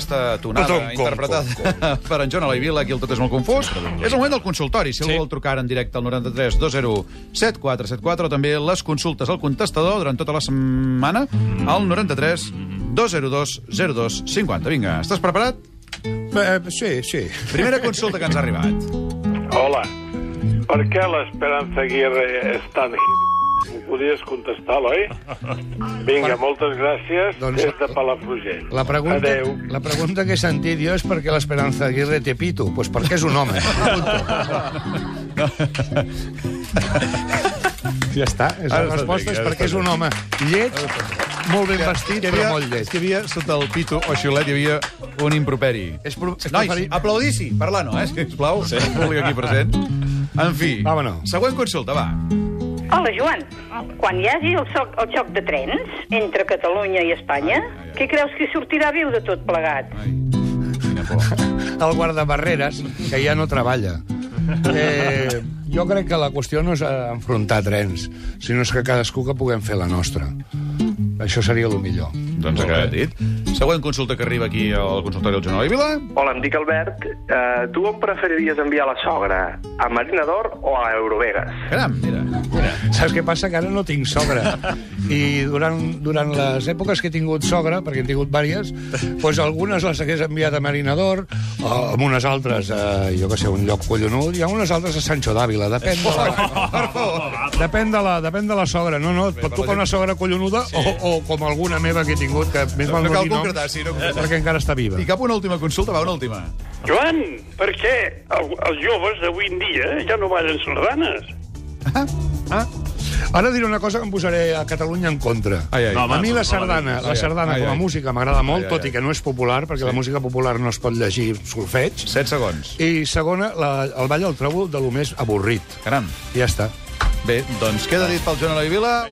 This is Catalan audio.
aquesta tonada Com, com, interpretada per en Joan Eloi Vila, aquí el tot és molt confús. És el moment del consultori. Si Sí. algú vol trucar en directe al 93 20 7474 o també les consultes al contestador durant tota la setmana al 93 202 02 50. Vinga, estàs preparat? Eh, sí, sí. Primera consulta que ens ha arribat. Hola. Per què l'Esperanza Aguirre és tan... Ho podries contestar, oi? Vinga, moltes gràcies. Doncs- Des de Palafrugell. La pregunta, Adeu. la pregunta que he sentit jo és per què l'Esperanza Aguirre té pito. Doncs pues perquè és un home. ja està. És la resposta és perquè és un home lleig, molt ben vestit, Hi però havia, molt és lleig. que havia, sota el pito o xiulet, hi havia un improperi. És pro- és Nois, preferi- aplaudissi, parlar no, eh, sisplau, sí. el públic aquí present. En fi, Vámonos. següent consulta, va. Hola, Joan. Quan hi hagi el, soc, el xoc de trens entre Catalunya i Espanya, Ai, ai, ai. què creus que sortirà viu de tot plegat? Ai. El guardabarreres, que ja no treballa. Eh, jo crec que la qüestió no és enfrontar trens, sinó és que cadascú que puguem fer la nostra. Això seria el millor. Doncs ha quedat dit. Següent consulta que arriba aquí al consultori del Joan Eloi Vila. Hola, em dic Albert. Uh, tu on preferiries enviar la sogra? A Marina d'Or o a Eurovegas? Caram, mira. mira. Saps què passa? Que ara no tinc sogra. I durant, durant les èpoques que he tingut sogra, perquè he tingut vàries, doncs algunes les hagués enviat a Marinador, o amb unes altres a, jo que sé, un lloc collonut, i a unes altres a Sancho d'Àvila. Depèn de la, depèn de la, depèn de la sogra. No, no, et pot tocar una sogra collonuda o, o com alguna meva que he tingut, que més val No no cal dir noms, concretar, sí, no concretar. perquè encara està viva. I cap una última consulta, va, una última. Joan, per què el, els joves d'avui en dia ja no ballen sardanes? Ah? Ara diré una cosa que em posaré a Catalunya en contra. Ai, ai. No, home, a mi la no la sardana, Ai, ai. sardana com a música m'agrada molt, Ai, ai, tot i que no és popular, perquè la música popular no es pot llegir solfeig. 7 segons. I segona, la, el ball el trobo de lo més avorrit. Caram. I ja està. Bé, doncs queda dit pel Joan Eloi Vila.